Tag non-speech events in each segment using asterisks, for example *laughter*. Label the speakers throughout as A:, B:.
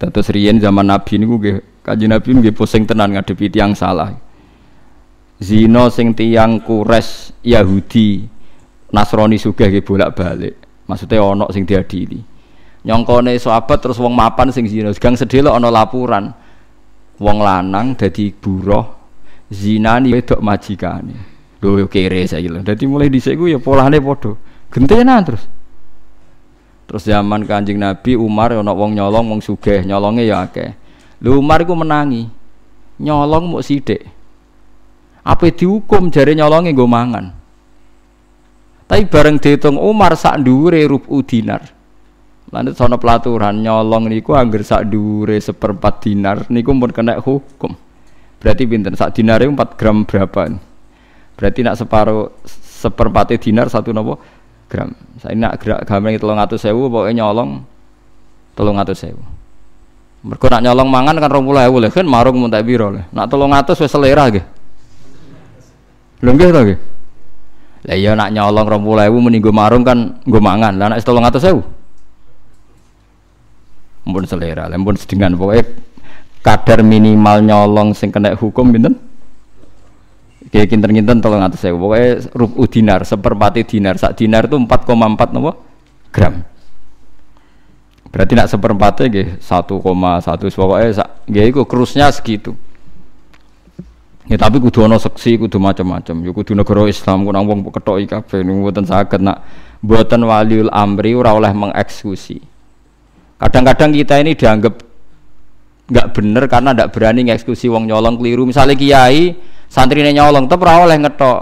A: Terus riyen zaman Nabi niku nggih Kanjeng Nabi nggih pusing tenan ngadepi tiyang salah. Zina sing tiyang kures Yahudi Nasrani sugih nggih bolak-balik. Maksudnya ana sing diadili. Nyongkone sahabat terus wong mapan sing zina, gang sedelok ana laporan. Wong lanang dadi buruh zinani wedok majikane. Lho kere saiki lho. Dadi mulai dhisik ku ya polane padha. Gentenan terus. Terus zaman Kanjeng Nabi Umar ana wong nyolong wong sugih, nyolonge ya akeh. Lho Umar iku menangi. Nyolong muk sithik. Apa dihukum jare nyolonge nggo mangan. Tapi bareng dihitung Umar sak dhuwure rubu dinar. Lanjut sono pelaturan nyolong niku angger sak dhuwure seperempat dinar niku pun kena hukum. Berarti pinten sak dinare 4 gram berapa? Berarti nak separuh seperempat dinar satu nopo gram. Saya nak gerak gambar telung atus sewu, pokoknya nyolong atus sewu. Mereka nak nyolong mangan kan rong puluh ewu kan marung muntah biro lah. Nak telung atus wes selera ge. Belum lagi. Lah iya nak nyolong rong puluh ewu meninggu marung kan gue mangan. Lah nak atus sewu. Mumpun selera, mumpun sedengan pokoknya kadar minimal nyolong sing kena hukum binten Kayak kinten-kinten tolong atas saya. Pokoknya rubu dinar, seperempat dinar. Sak dinar itu 4,4 nopo gram. Berarti nak seperempatnya gih 1,1 pokoknya sak gih itu kerusnya segitu. Ya tapi kudu ono seksi, kudu macam-macam. Ya kudu negara Islam ku nang ketok iki kabeh mboten saged nak mboten waliul amri ora oleh mengeksekusi. Kadang-kadang kita ini dianggap nggak bener karena nggak berani ngeksekusi wong nyolong keliru. Misalnya kiai santri nyolong tetap ora oleh ngetok.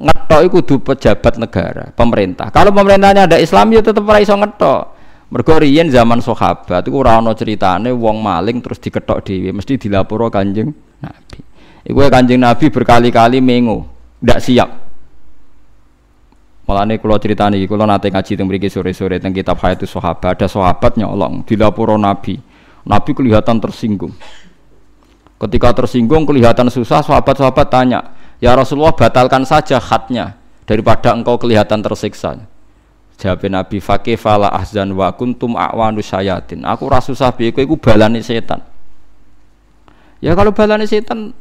A: Ngetok itu kudu pejabat negara pemerintah. Kalau pemerintahnya ada Islam ya tetap ora iso ngetok. Mergo zaman sahabat iku ora ana wong maling terus diketok dhewe mesti dilaporo Kanjeng Nabi. Iku Kanjeng Nabi berkali-kali mengo ndak siap. Malane kula critani iki kula nate ngaji teng mriki sore-sore teng kitab Hayatus Sahabat ada sahabat nyolong dilaporo Nabi. Nabi kelihatan tersinggung Ketika tersinggung kelihatan susah, sahabat-sahabat tanya, Ya Rasulullah batalkan saja khatnya daripada engkau kelihatan tersiksa. Jawab Nabi Fakih fala ahzan wa kuntum a'wanu syayatin. Aku rasa susah biye kowe balani setan. Ya kalau balani setan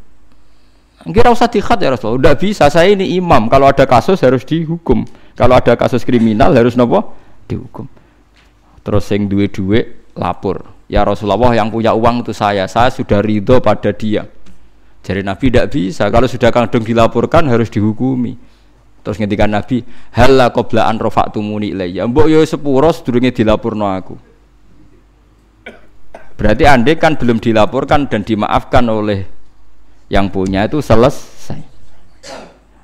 A: Kira usah dikhat ya Rasulullah. Udah bisa, saya ini imam. Kalau ada kasus harus dihukum. Kalau ada kasus kriminal harus nopo dihukum. Terus yang duwe-duwe lapor. Ya Rasulullah yang punya uang itu saya, saya sudah ridho pada dia. Jadi Nabi tidak bisa, kalau sudah kandung dilaporkan harus dihukumi. Terus ngendikan Nabi, "Halla qabla an rafa'tumuni ilayya." Mbok yo sepuro sedurunge dilaporno aku. Berarti andai kan belum dilaporkan dan dimaafkan oleh yang punya itu selesai.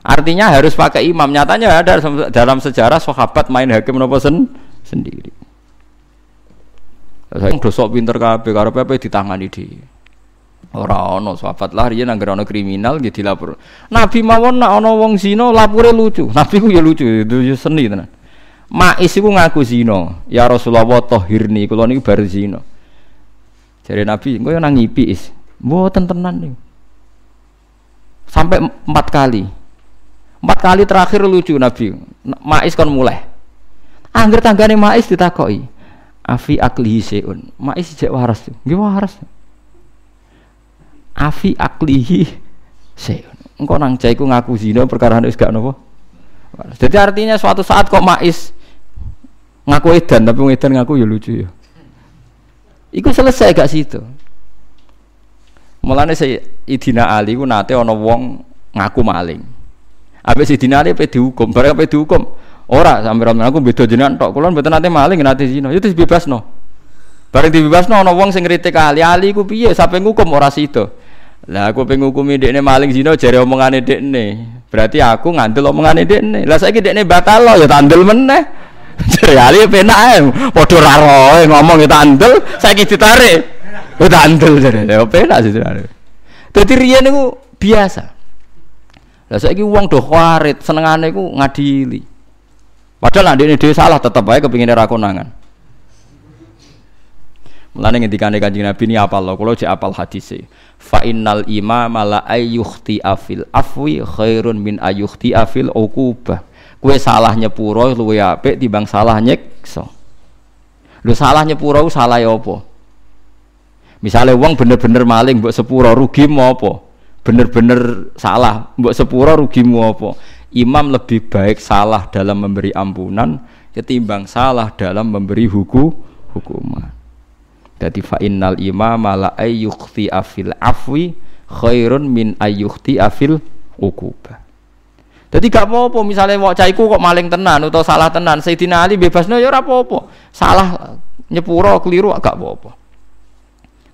A: Artinya harus pakai imam. Nyatanya ada dalam sejarah sahabat main hakim nopo sen sendiri. Saya dosok pinter kabeh karo pepe ditangani di. Ora ana sahabat lah riyen anggere ana kriminal nggih dilapor. Nabi mawon nak ana wong zina lapore lucu. *laughs* Nabi ku ya lucu, itu ya seni tenan. Mais iku ngaku zina. Ya Rasulullah tahirni kula niku bar zina. Jare Nabi, engko yo nang ngipi is. Mboten tenan niku. Sampai empat kali. Empat kali terakhir lucu Nabi. Mais kon mulai. Angger tanggane Mais ditakoki afi aklihi seun mais jek waras nggih waras. Afi aklihi seun engkau nang cai ku ngaku zina perkara wis gak nopo? Jadi artinya suatu saat kok mais ngaku edan tapi edan ngaku ya lucu ya. Iku selesai gak situ. Mulane saya Idina Ali ku nate ana wong ngaku maling. Habis Idina Ali pe dihukum, bareng pe dihukum, Ora sampe romen aku beda jenengan tok. Kula mboten nate maling nate zina. Ya dibebasno. Bareng dibebasno ana wong sing ngritik ali ali ku piye sampe ngukum ora sida. Lah aku pengen ngukumi dekne maling zina jare omongane dekne. Berarti aku ngandel omongane dekne. Lah saiki dekne batal ya tandel meneh. *laughs* Jare ali penak ae. Padha ra roe ngomong ya tandel, saiki ditarik. Ya tandel jare. Ya penak sih. Dadi riyen niku biasa. Lah saiki wong do kharit senengane iku ngadili. Padahal nanti ini salah tetap baik kepingin ra konangan. Mulane ngendikane Kanjeng Nabi ini apal lo, kalau apal hadis Fa innal imama la ayyukhti afil afwi khairun min ayyukhti afil uqubah. Kue salah nyepuro luwe apik timbang salah nyekso. Lu salah nyepuro salah ya apa? Misalnya uang bener-bener maling buat sepuro rugi mau apa? Bener-bener salah buat sepuro rugi mau apa? Imam lebih baik salah dalam memberi ampunan ketimbang salah dalam memberi hukum hukuman. Jadi fa innal imama la ayyukhti afil afwi khairun min ayyukhti afil ukubah. Jadi gak apa-apa misalnya wak caiku kok maling tenan atau salah tenan Sayyidina Ali bebasnya ya apa-apa. Salah nyepuro keliru gak apa-apa.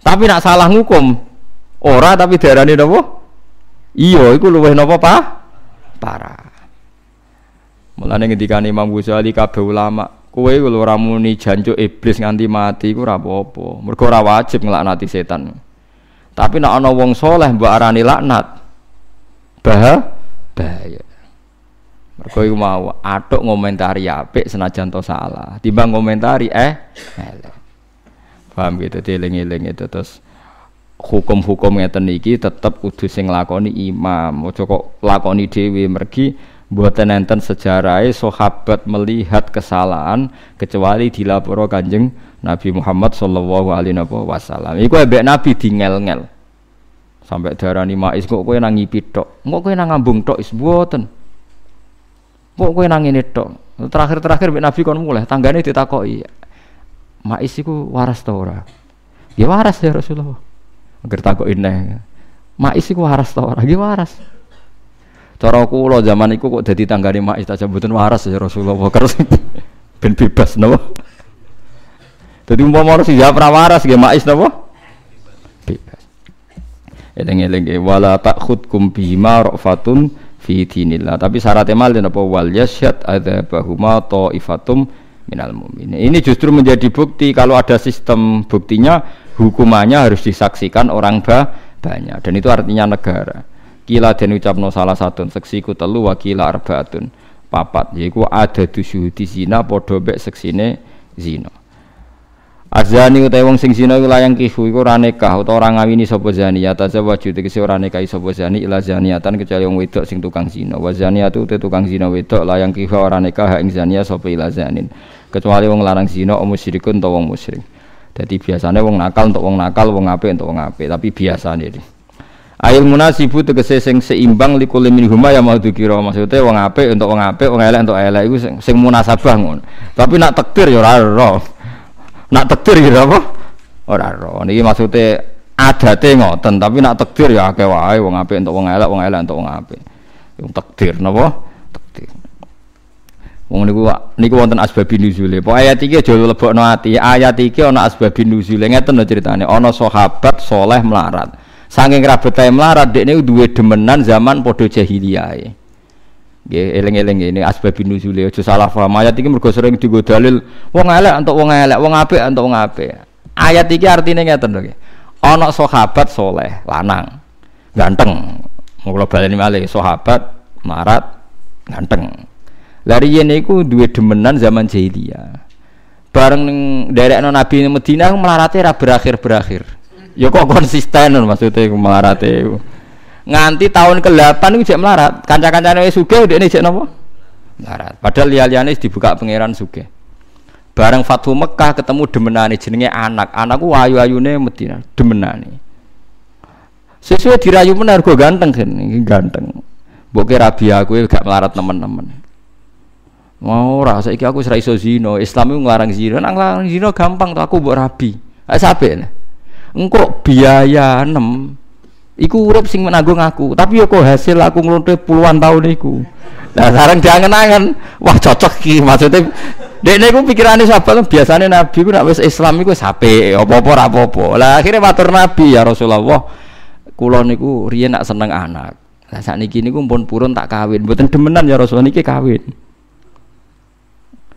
A: Tapi nak salah ngukum ora tapi darani napa? Iya, iku luwih napa, Pak? Parah. Mulane ngendikane Imam Ghazali kabeh ulama, kowe lho ora muni iblis nganti mati iku ora apa-apa. Mergo ora wajib nglaknati setan. Tapi nak ana wong soleh mbok arani laknat. Bah bahaya. Mergo iku mau atuk ngomentari apik senajan to salah, timbang ngomentari eh elek. Paham gitu dieling-eling itu terus hukum-hukum ngeten iki tetep kudu sing lakoni imam. Aja kok lakoni dhewe mergi mboten enten sejarahé sahabat melihat kesalahan kecuali dilaporo Kanjeng Nabi Muhammad sallallahu alaihi wasallam. Iku ambek Nabi dingel-ngel. Sampai darani mais kok kowe nang ngipi tok. Kok kowe nang ngambung tok is mboten. Kok kowe nang ngene tok? Terakhir-terakhir Nabi kon mulai tanggane ditakoki. Mais iku waras ta ora? Ya waras ya Rasulullah. Agar takoki neh. Iku waras ta ora? Ya waras. Cara kula zaman iku kok dadi tanggane mais tak mboten waras ya Rasulullah. Terus *laughs* ben bebas napa? Dadi umpama harus dijawab ra waras nggih mais napa? Bebas. Eling-eling wala takhudkum bima rafatun fi dinillah. Tapi syaratnya malin apa wal yasyad adzabahuma taifatum minal mu'minin. Ini justru menjadi bukti kalau ada sistem buktinya hukumannya harus disaksikan orang ba banyak dan itu artinya negara. Kila dan ucapno salah satu seksi ku telu wakila arbaatun papat. Yaiku ada di zina podo bek seksine zina. Azani utai wong sing zina iku layang kihu iku ora nikah utawa ora ngawini sapa zani. Ya tazawwaju tegese ora nikahi sapa zani ila zaniatan kecuali wong wedok sing tukang zina. Wa zaniatu te tukang zina wedok layang kihu ora nikah ing zania sapa ila zanin. Kecuali wong larang zina o musyrikun utawa wong musyrik. Dadi biasane wong nakal untuk wong nakal wong apik untuk wong apik. Tapi biasane iki Ail munasibu tegese sing seimbang likul min huma ya mau dikira maksudnya wong apik untuk wong apik wong elek untuk elek iku sing, sing munasabah tapi nak takdir ya ora Nak takdir ya apa? Ora ro. Niki maksude adate ngoten, tapi nak takdir ya akeh wae wong apik entuk wong elek, wong elek entuk wong apik. Wong takdir napa? Takdir. Wong niku niku wonten asbabun nuzule. Pok ayat iki aja lebokno ati. Ayat iki ana asbabun nuzule. Ngeten lho critane. Ana sahabat soleh melarat. Saking rabetae melarat dekne duwe demenan zaman padha jahiliyah. Nggih, eling-eling ini asbabun nuzule aja salah paham. Ayat iki mergo sering digo dalil wong elek untuk wong elek, wong apik untuk wong apik. Ayat iki artine ngeten lho. Ana sahabat soleh, lanang, ganteng. Mau kula baleni malih sahabat marat ganteng. Lari yen iku duwe demenan zaman jahiliyah. Bareng derekno Nabi Madinah melarate ra berakhir-berakhir. Ya kok konsisten maksudnya melarate nganti tahun ke-8 itu jek melarat. Kanca-kancane wis sugih ndekne jek napa? Melarat. Padahal liya-liyane dibuka pangeran sugih. Bareng Fathu Mekah ketemu demenane jenenge anak. Anakku ayu-ayune Medina, demenane. Sesuai dirayu benar gue ganteng kan, ganteng. Mbok rabi aku gak melarat teman-teman. Mau rasa iki aku serai iso zina. Islam itu ngelarang zina. Nang zina gampang tuh aku mbok rabi. Ayo sampe. Engkau biaya 6 Iku urip sing menanggung aku, tapi yo kok hasil aku nglonte puluhan tahun iku. Nah, sekarang jangan-angan, wah cocok ki maksudnya. Dekne iku pikirane sahabat biasane Nabi ku nek wis Islam iku sape, apa-apa ora apa-apa. Lah akhirnya matur Nabi ya Rasulullah, kula niku riyen nak seneng anak. Lah sakniki niku pun purun tak kawin, mboten demenan ya Rasulullah niki kawin.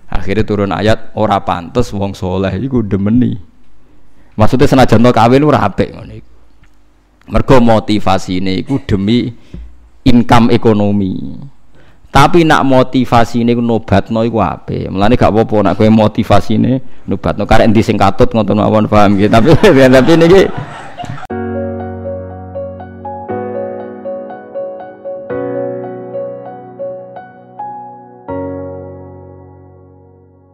A: Akhirnya turun ayat ora pantes wong soleh iku demeni. Maksudnya senajan to kawin ora apik ngono iku. Mergo motivasi ini iku demi income ekonomi. Tapi nak motivasi ini nobatno iku ape. Mulane gak apa-apa nak kowe motivasi ini nobatno karek endi sing katut ngoten mawon paham gitu. Tapi *laughs* tapi niki